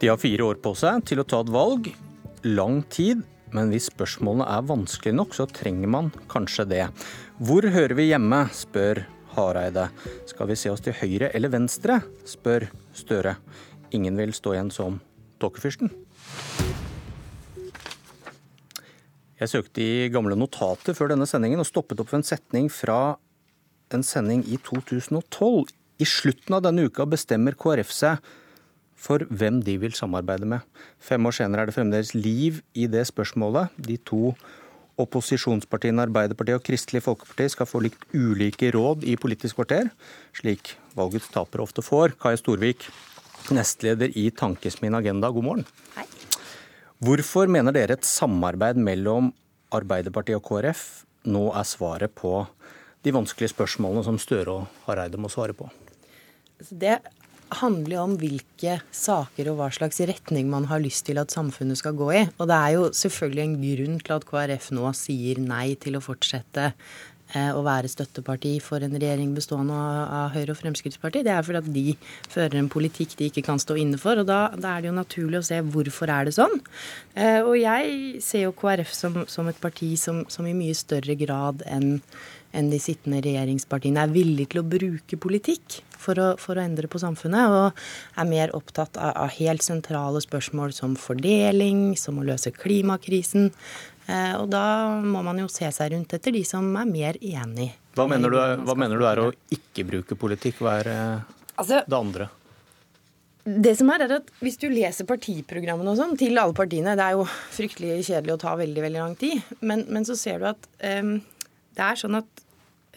De har fire år på seg til å ta et valg. Lang tid, men hvis spørsmålene er vanskelige nok, så trenger man kanskje det. Hvor hører vi hjemme, spør Hareide. Skal vi se oss til høyre eller venstre, spør Støre. Ingen vil stå igjen som tåkefyrsten. Jeg søkte i gamle notater før denne sendingen og stoppet opp ved en setning fra en sending i 2012. I slutten av denne uka bestemmer KrF seg for hvem de vil samarbeide med. Fem år senere er det fremdeles liv i det spørsmålet. De to opposisjonspartiene Arbeiderpartiet og Kristelig Folkeparti skal få likt ulike råd i Politisk kvarter, slik valgets tapere ofte får. Kai Storvik, nestleder i Tankesmien Agenda, god morgen. Hei. Hvorfor mener dere et samarbeid mellom Arbeiderpartiet og KrF nå er svaret på de vanskelige spørsmålene som Støre og Hareide må svare på? Det handler jo om hvilke saker og hva slags retning man har lyst til at samfunnet skal gå i. Og det er jo selvfølgelig en grunn til at KrF nå sier nei til å fortsette eh, å være støtteparti for en regjering bestående av Høyre og Fremskrittspartiet. Det er fordi at de fører en politikk de ikke kan stå inne for. Og da, da er det jo naturlig å se hvorfor er det sånn. Eh, og jeg ser jo KrF som, som et parti som, som, i mye større grad enn enn de sittende regjeringspartiene er villige til å bruke politikk for å, for å, endre på samfunnet, og er mer opptatt av, av, helt sentrale spørsmål som fordeling, som å løse klimakrisen. Eh, og da må man jo se seg rundt etter de som er mer enig. Hva mener du, hva mener du er å ikke bruke politikk? Hva er eh, altså, det andre? Det som er, er at Hvis du leser partiprogrammene og sånn til alle partiene Det er jo fryktelig kjedelig å ta veldig veldig lang tid, men, men så ser du at um, det er sånn at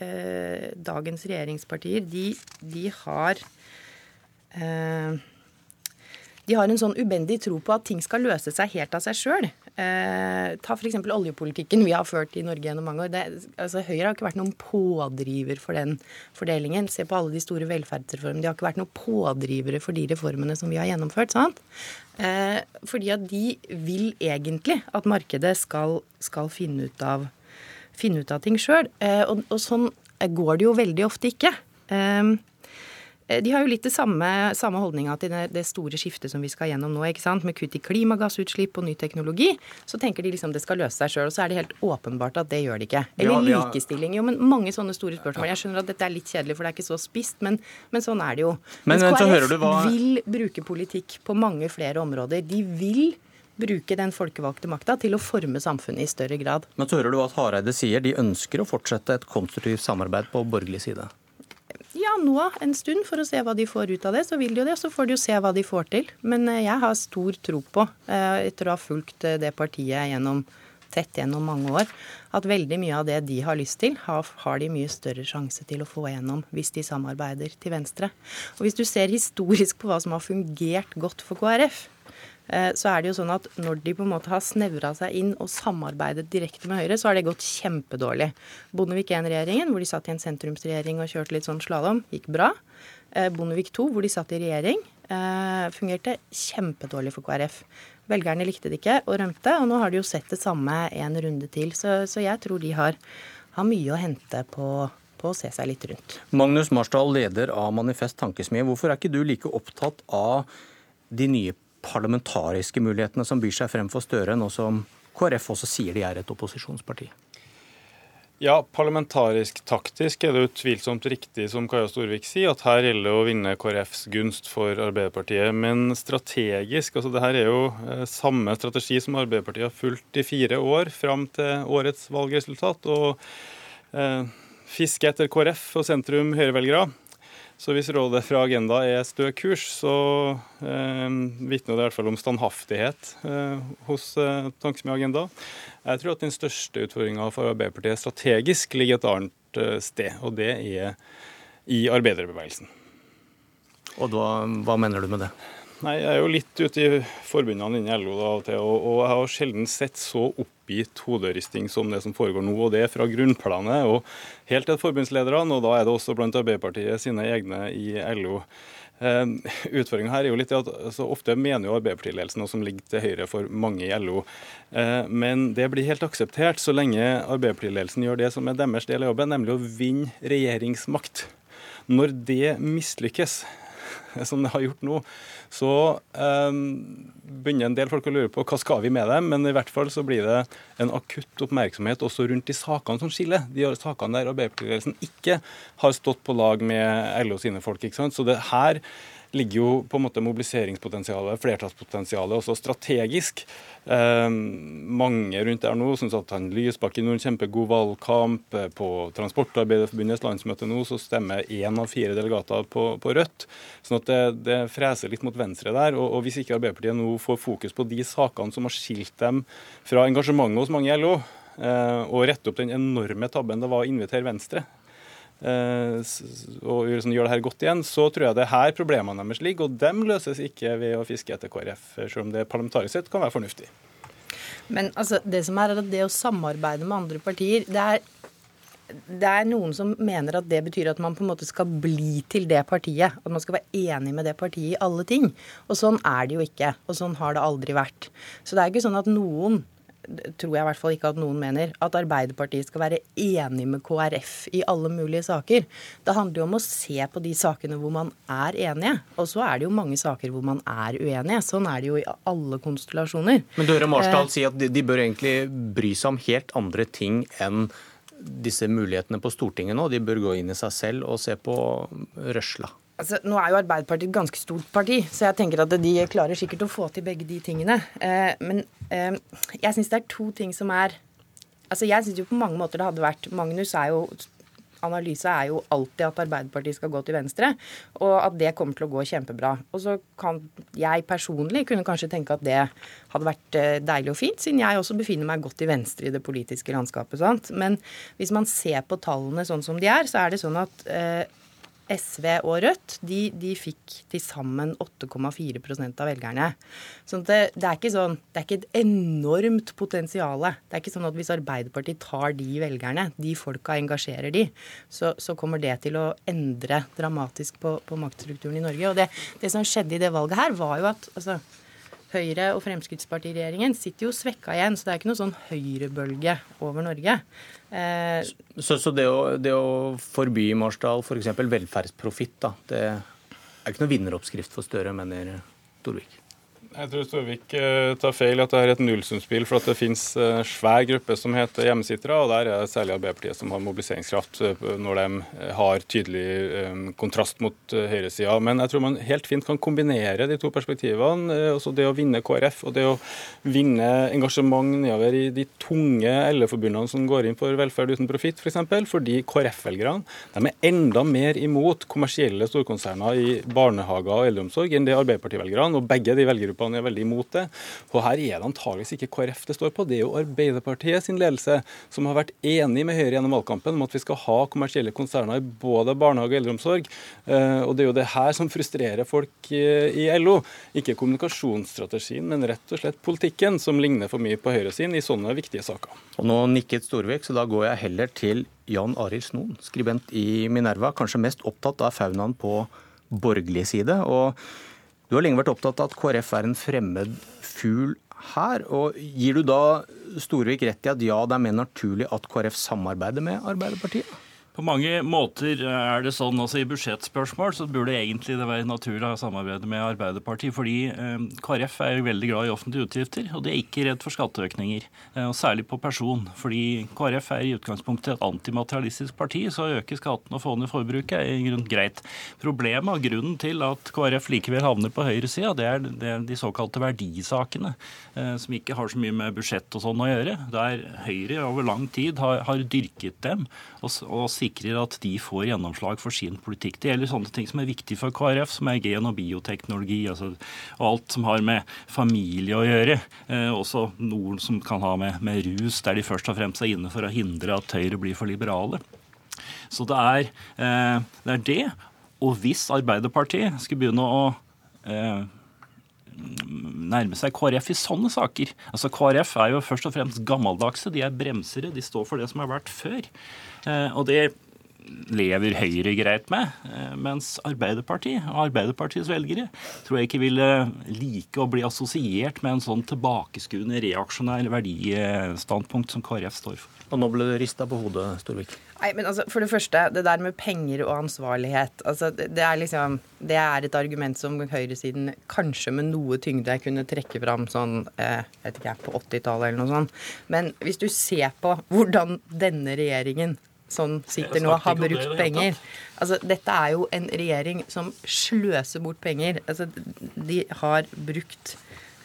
eh, dagens regjeringspartier, de, de har eh, de har en sånn ubendig tro på at ting skal løse seg helt av seg sjøl. Eh, ta f.eks. oljepolitikken vi har ført i Norge gjennom mange år. Det, altså, Høyre har ikke vært noen pådriver for den fordelingen. Se på alle de store velferdsreformene. De har ikke vært noen pådrivere for de reformene som vi har gjennomført. sant? Eh, fordi at de vil egentlig at markedet skal, skal finne ut av finne ut av ting sjøl. Eh, og, og, sånn går det jo veldig ofte ikke. Eh, de har jo litt det samme, samme holdninga til det, det, store skiftet som vi skal gjennom nå, ikke sant? med kutt i klimagassutslipp og ny teknologi. Så tenker de liksom det skal løse seg sjøl, og så er det helt åpenbart at det gjør det ikke. Eller ja, likestilling. Jo, men mange sånne store spørsmål. Jeg skjønner at dette er litt kjedelig, for det er ikke så spist, men, men sånn er det jo. Men, men KrF hva... vil bruke politikk på mange flere områder. De vil bruke den folkevalgte makta til å forme samfunnet i større grad. Men så hører du at Hareide sier de ønsker å fortsette et konstruktivt samarbeid på borgerlig side? Ja, nå en stund for å se hva de får ut av det. Så vil de jo det, så får de jo se hva de får til. Men eh, jeg har stor tro på, eh, etter å ha fulgt eh, det partiet gjennom tett gjennom mange år, at veldig mye av det de har lyst til, har, har, de mye større sjanse til å få gjennom hvis de samarbeider til venstre. Og Hvis du ser historisk på hva som har fungert godt for KrF, så er det jo sånn at når de på en måte har snevra seg inn og samarbeidet direkte med Høyre, så har det gått kjempedårlig. Bondevik I-regjeringen, hvor de satt i en sentrumsregjering og kjørte litt sånn slalåm, gikk bra. Eh, Bondevik II, hvor de satt i regjering, eh, fungerte kjempedårlig for KrF. Velgerne likte det ikke og rømte, og nå har de jo sett det samme en runde til. Så, så jeg tror de har, har mye å hente på på å se seg litt rundt. Magnus Marsdal, leder av Manifest Tankesmie. Hvorfor er ikke du like opptatt av de nye parlamentariske mulighetene som byr seg frem for Støre, nå som KrF også sier de er et opposisjonsparti? Ja, parlamentarisk taktisk er det utvilsomt riktig som Kaja Storvik sier, at her gjelder det å vinne KrFs gunst for Arbeiderpartiet. Men strategisk, altså det her er jo eh, samme strategi som Arbeiderpartiet har fulgt i fire år fram til årets valgresultat. Og eh, fiske etter KrF og sentrum høyrevelgere. Så hvis rådet fra Agenda er stø kurs, så eh, vitner det i hvert fall om standhaftighet eh, hos eh, Tankesmie Agenda. Jeg tror at den største utfordringa for Arbeiderpartiet strategisk ligger et annet eh, sted, og det er i arbeiderbevegelsen. Og da, hva mener du med det? Nei, Jeg er jo litt ute i forbundene innen LO da, og til, og, og jeg har sjelden sett så oppgitt hoderisting som det som foregår nå. og Det er fra grunnplanet og helt til forbundslederne, og da er det også blant Arbeiderpartiet sine egne i LO. Eh, Utfordringa her er jo litt at altså, Ofte mener jo Arbeiderpartiledelsen som ligger til høyre for mange i LO. Eh, men det blir helt akseptert så lenge Arbeiderpartiledelsen gjør det som er deres del av jobben, nemlig å vinne regjeringsmakt. Når det mislykkes, som det har gjort nå, så eh, begynner en del folk å lure på hva skal vi med dem, men i hvert fall så blir det en akutt oppmerksomhet også rundt de sakene som skiller. De sakene der Arbeiderpartiledelsen ikke har stått på lag med LO sine folk. ikke sant? Så det her ligger jo på en måte mobiliseringspotensialet, flertallspotensialet, også strategisk. Eh, mange rundt der nå syns at han Lysbakken gjorde en kjempegod valgkamp. På Transportarbeiderforbundets landsmøte nå så stemmer én av fire delegater på, på Rødt. sånn at det, det, freser litt mot venstre der. Og, og hvis ikke Arbeiderpartiet nå får fokus på de sakene som har skilt dem fra engasjementet hos mange i LO, eh, og rette opp den enorme tabben det var å invitere Venstre Eh, og liksom gjør det her godt igjen, så tror jeg det er her problemene deres ligger. Og dem løses ikke ved å fiske etter KrF, selv om det parlamentarisk sett kan være fornuftig. Men altså, det som er at det å samarbeide med andre partier, det er det er noen som mener at det betyr at man på en måte skal bli til det partiet. At man skal være enig med det partiet i alle ting. Og sånn er det jo ikke. Og sånn har det aldri vært. Så det er ikke sånn at noen tror jeg i hvert fall ikke at noen mener, at Arbeiderpartiet skal være enig med KrF i alle mulige saker. Det handler jo om å se på de sakene hvor man er enige. Og så er det jo mange saker hvor man er uenige. Sånn er det jo i alle konstellasjoner. Men du hører Marsdal eh, si at de, de bør egentlig bry seg om helt andre ting enn disse mulighetene på Stortinget nå. De bør gå inn i seg selv og se på røsla. Altså, nå er jo Arbeiderpartiet et ganske stort parti, så jeg tenker at de klarer sikkert å få til begge de tingene. Eh, men eh, jeg syns det er to ting som er Altså, jeg syns jo på mange måter det hadde vært Magnus er jo Analyse er jo alltid at Arbeiderpartiet skal gå til venstre, og at det kommer til å gå kjempebra. Og så kan jeg personlig kunne kanskje tenke at det hadde vært eh, deilig og fint, siden jeg også befinner meg godt til venstre i det politiske landskapet. Sant? Men hvis man ser på tallene sånn som de er, så er det sånn at eh, SV og Rødt de, de fikk til sammen 8,4% av velgerne. Så det, det, er ikke sånn, det er ikke et enormt potensial. Det er ikke sånn at hvis Arbeiderpartiet tar de velgerne, de folka engasjerer de, så, så kommer det til å endre dramatisk på, på maktstrukturen i Norge. Og det, det, som skjedde i det valget her, var jo at altså, Høyre- og Fremskrittspartiregjeringen sitter jo svekka igjen, så det er ikke noe sånn høyrebølge over Norge. Eh, så, så det, å, det, å, forby i Marsdal f.eks. velferdsprofitt, da, det er ikke noe vinneroppskrift for Støre, mener Torvik? Jeg tror Storvik eh, tar feil i at det er et nullsumspill. For at det finnes eh, svær gruppe som heter hjemmesittere, og der er det særlig Arbeiderpartiet som har mobiliseringskraft eh, når de har tydelig kontrast mot høyresida. Men jeg tror man helt fint kan kombinere de to perspektivene. Altså det å vinne KrF og det å vinne engasjement nedover i de tunge LO-forbundene som går inn for velferd uten profitt, f.eks. For eksempel, fordi KrF-velgerne er enda mer imot kommersielle storkonserner i barnehager og eldreomsorg enn det Arbeiderparti-velgerne. og begge de velgergruppene gruppene er veldig imot det. Og her er det antageligvis ikke KrF det står på, det er jo Arbeiderpartiet sin ledelse som har vært enig med Høyre gjennom valgkampen om at vi skal ha kommersielle konserner i både barnehage og eldreomsorg. Eh, og det er jo det her som frustrerer folk i LO. Ikke kommunikasjonsstrategien, men rett og slett politikken, som ligner for mye på Høyre sin i sånne viktige saker. Og nå nikket Storvik, så da går jeg heller til Jan Arild Snoen, skribent i Minerva, kanskje mest opptatt av faunaen på borgerlig side. og du har lenge vært opptatt av at KrF er en fremmed fugl her. og Gir du da Storvik rett i at ja, det er mer naturlig at KrF samarbeider med Arbeiderpartiet? På mange måter er det sånn altså I budsjettspørsmål så burde egentlig det være naturlig å samarbeide med Arbeiderpartiet. Fordi eh, KrF er veldig glad i offentlige utgifter, og de er ikke redd for skatteøkninger. Eh, og Særlig på person. Fordi KrF er i utgangspunktet et antimaterialistisk parti, så å øke skattene og få ned forbruket er i grunnen greit. Problemet og grunnen til at KrF likevel havner på høyresida, det, det er de såkalte verdisakene, eh, som ikke har så mye med budsjett og sånn å gjøre. Der Høyre over lang tid har, har dyrket dem og, og sikrer at de får gjennomslag for sin politikk. Det gjelder sånne ting som er viktig for KrF, som er gen- og bioteknologi, altså, alt som har med familie å gjøre. Eh, også noen som kan ha med, med, rus, der de først og fremst er inne for å hindre at Høyre blir for liberale. Så det er, eh, det er det. Og hvis Arbeiderpartiet skulle begynne å eh, nærme seg KrF i sånne saker. Altså KrF er jo først og fremst gammeldagse. De er bremsere. De står for det som har vært før. Eh, og det lever Høyre greit med. Eh, mens Arbeiderpartiet og Arbeiderpartiets velgere tror jeg ikke ville like å bli assosiert med en sånn tilbakeskuende, reaksjonær verdistandpunkt som KrF står for. Og nå ble du rista på hodet, Storvik. Nei, men altså, For det første, det der med penger og ansvarlighet. altså Det, det er liksom, det er et argument som høyresiden kanskje med noe tyngde kunne trekke fram sånn eh, vet ikke jeg, på 80-tallet eller noe sånt. Men hvis du ser på hvordan denne regjeringen som sitter nå, har brukt penger. Altså, dette er jo en regjering som sløser bort penger. Altså, de har brukt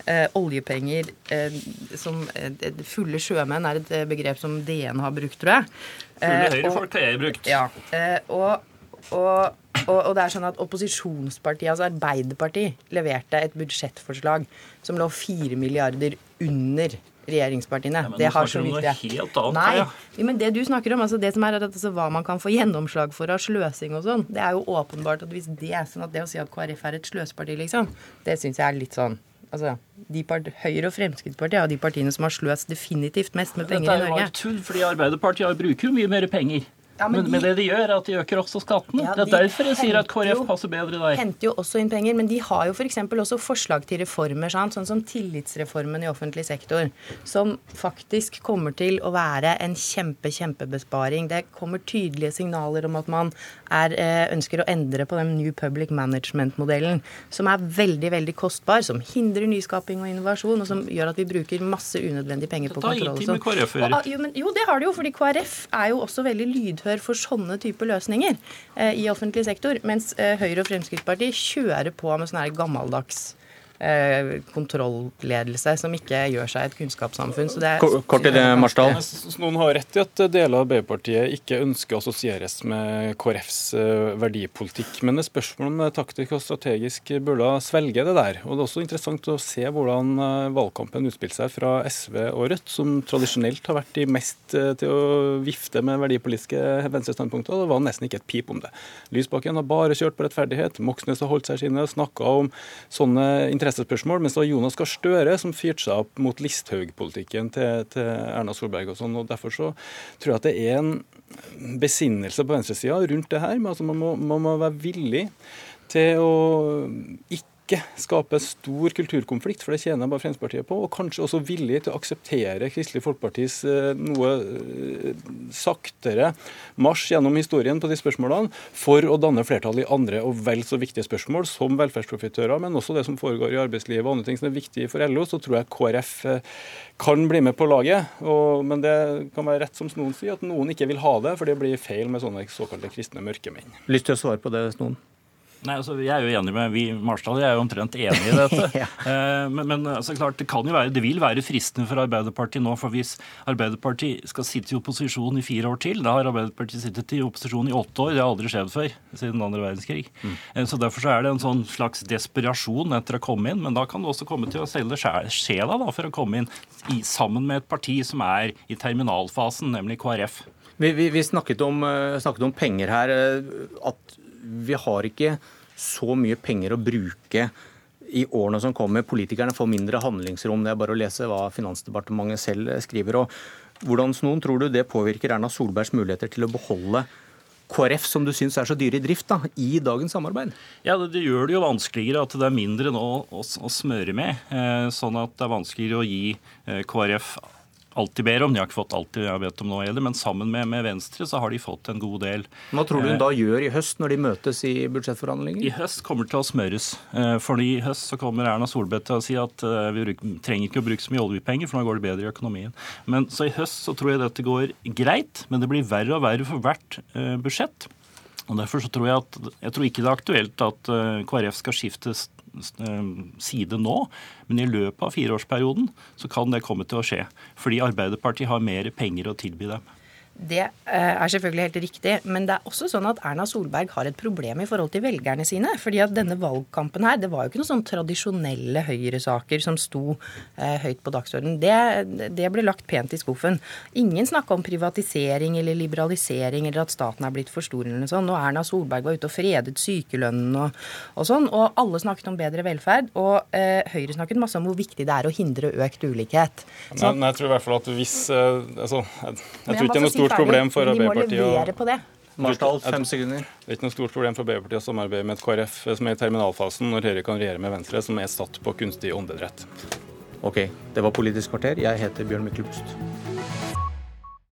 eh, oljepenger eh, som eh, Fulle sjømenn er et eh, begrep som DN har brukt, tror jeg. Fulle eh, høyrefolk har jeg brukt. Ja, eh, og, og, og, og, det er sånn at Opposisjonspartiet, altså Arbeiderpartiet, leverte et budsjettforslag som lå fire milliarder under regjeringspartiene. Ja, det har så det. Helt annet, Nei, ja. men det du snakker om, altså det som er at altså, hva man kan få gjennomslag for av sløsing og sånn, det er jo åpenbart at hvis det er sånn at det å si at KrF er et sløseparti, liksom, det syns jeg er litt sånn Altså, part, Høyre og Fremskrittspartiet er de partiene som har sløst definitivt mest med penger i Norge. Dette er jo tull, fordi Arbeiderpartiet bruker jo mye mer penger. Ja, men, men, de, men, det de gjør, er at de øker også skattene. Ja, det er derfor jeg sier at KrF passer bedre der. De henter jo også inn penger, men de har jo f.eks. også forslag til reformer, sant? sånn som tillitsreformen i offentlig sektor, som faktisk kommer til å være en kjempe, kjempebesparing. Det kommer tydelige signaler om at man er, eh, ønsker å endre på den New Public Management-modellen, som er veldig, veldig kostbar, som hindrer nyskaping og innovasjon, og som gjør at vi bruker masse unødvendige penger på kontroll. Med KrF å gjøre. Jo, jo, det har det jo, fordi KrF er jo også veldig lydhør gehør for sånne typer løsninger eh, i offentlig sektor, mens eh, Høyre og Fremskrittspartiet kjører på med sånn her gammeldags kontrollledelse som ikke gjør seg et kunnskapssamfunn. Så det er, Kort i det, Marsdal. Noen har rett i at deler av Arbeiderpartiet ikke ønsker å assosieres med KrFs eh, verdipolitikk. Men det er spørsmål om taktisk og strategisk burde svelge det der. Og Det er også interessant å se hvordan eh, valgkampen utspilte seg fra SV og Rødt, som tradisjonelt har vært de mest til å vifte med verdipolitiske venstrestandpunkter. Det var nesten ikke et pip om det. Lysbakken har bare kjørt på rettferdighet. Moxnes har holdt seg sine og snakka om sånne interesser interessespørsmål, mens det var Jonas Gahr Støre som fyrte seg opp mot Listhaug-politikken til, til, Erna Solberg. og sånn, og Derfor så tror jeg at det er en besinnelse på venstresida rundt det her. men altså man, må, man må være villig til å ikke ikke skape stor kulturkonflikt, for det tjener bare Fremskrittspartiet på. Og kanskje også villig til å akseptere Kristelig Folkepartis eh, noe eh, saktere marsj gjennom historien på de spørsmålene, for å danne flertall i andre og vel så viktige spørsmål, som velferdsprofitører, men også det som foregår i arbeidslivet og andre ting som er viktige for LO. Så tror jeg KrF eh, kan bli med på laget. Og, men det kan være rett som noen sier, at noen ikke vil ha det, for det blir feil med sånne såkalte kristne mørkemenn. Lyst til å svare på det, Snoen? Nei, altså, Jeg er jo enig med vi, Marsdal jeg er jo omtrent enig i dette. ja. eh, men, men altså, klart, det, kan jo være, det vil være fristende for Arbeiderpartiet nå. for Hvis Arbeiderpartiet skal sitte i opposisjon i fire år til Da har Arbeiderpartiet sittet i opposisjon i åtte år. Det har aldri skjedd før siden andre verdenskrig. Mm. Eh, så Derfor så er det en sånn slags desperasjon etter å komme inn. Men da kan du også komme til å selge sjela da, for å komme inn i, sammen med et parti som er i terminalfasen, nemlig KrF. Vi, vi, vi snakket, om, eh, snakket, om, penger her. At vi har ikke så mye penger å bruke i årene som kommer. Politikerne får mindre handlingsrom. Det er bare å lese hva Finansdepartementet selv skriver. Og hvordan Snoen, tror du det påvirker Erna Solbergs muligheter til å beholde KrF, som du syns er så dyr i drift, da, i dagens samarbeid? Ja, Det, det gjør det jo vanskeligere at det er mindre nå å, å smøre med. Eh, sånn at det er vanskeligere å gi eh, KrF alltid ber om. De har ikke fått alt de har bedt om nå heller, men sammen med, med, Venstre så har de fått en god del. Hva tror du hun da gjør i høst, når de møtes i budsjettforhandlinger? I høst kommer det til å smøres. for fordi i høst så kommer Erna Solberg til å si at eh, vi trenger ikke å bruke så mye oljepenger, for nå går det bedre i økonomien. Men så i høst så tror jeg dette går greit, men det blir verre og verre for hvert eh, budsjett. Og Derfor så tror jeg at jeg tror ikke det er aktuelt at KrF skal skiftes Eh, side nå, men i løpet av fireårsperioden så kan det komme til å skje. Fordi Arbeiderpartiet har mer penger å tilby dem. Det eh, er selvfølgelig helt riktig. Men det er også sånn at Erna Solberg har et problem i forhold til velgerne sine. fordi at denne valgkampen her, det var jo ikke noen sånn tradisjonelle høyresaker som sto eh, høyt på dagsordenen. Det, det, ble lagt pent i skuffen. Ingen snakka om privatisering eller liberalisering eller at staten er blitt for stor eller noe sånt. Og Erna Solberg var ute og fredet sykelønnen og, og sånn. Og alle snakket om bedre velferd. Og eh, Høyre snakket masse om hvor viktig det er å hindre økt ulikhet. Så, nei, nei, jeg tror i hvert fall at hvis eh, altså, jeg, jeg tror ikke det er noe stort problem for Arbeiderpartiet. De må levere på det. Marsdal, fem sekunder. Det er ikke noe stort problem for Arbeiderpartiet å samarbeide med et KrF som er i terminalfasen, når Høyre kan regjere med Venstre, som er satt på kunstig åndedrett. Ok, det var Politisk kvarter. Jeg heter Bjørn Myklebust.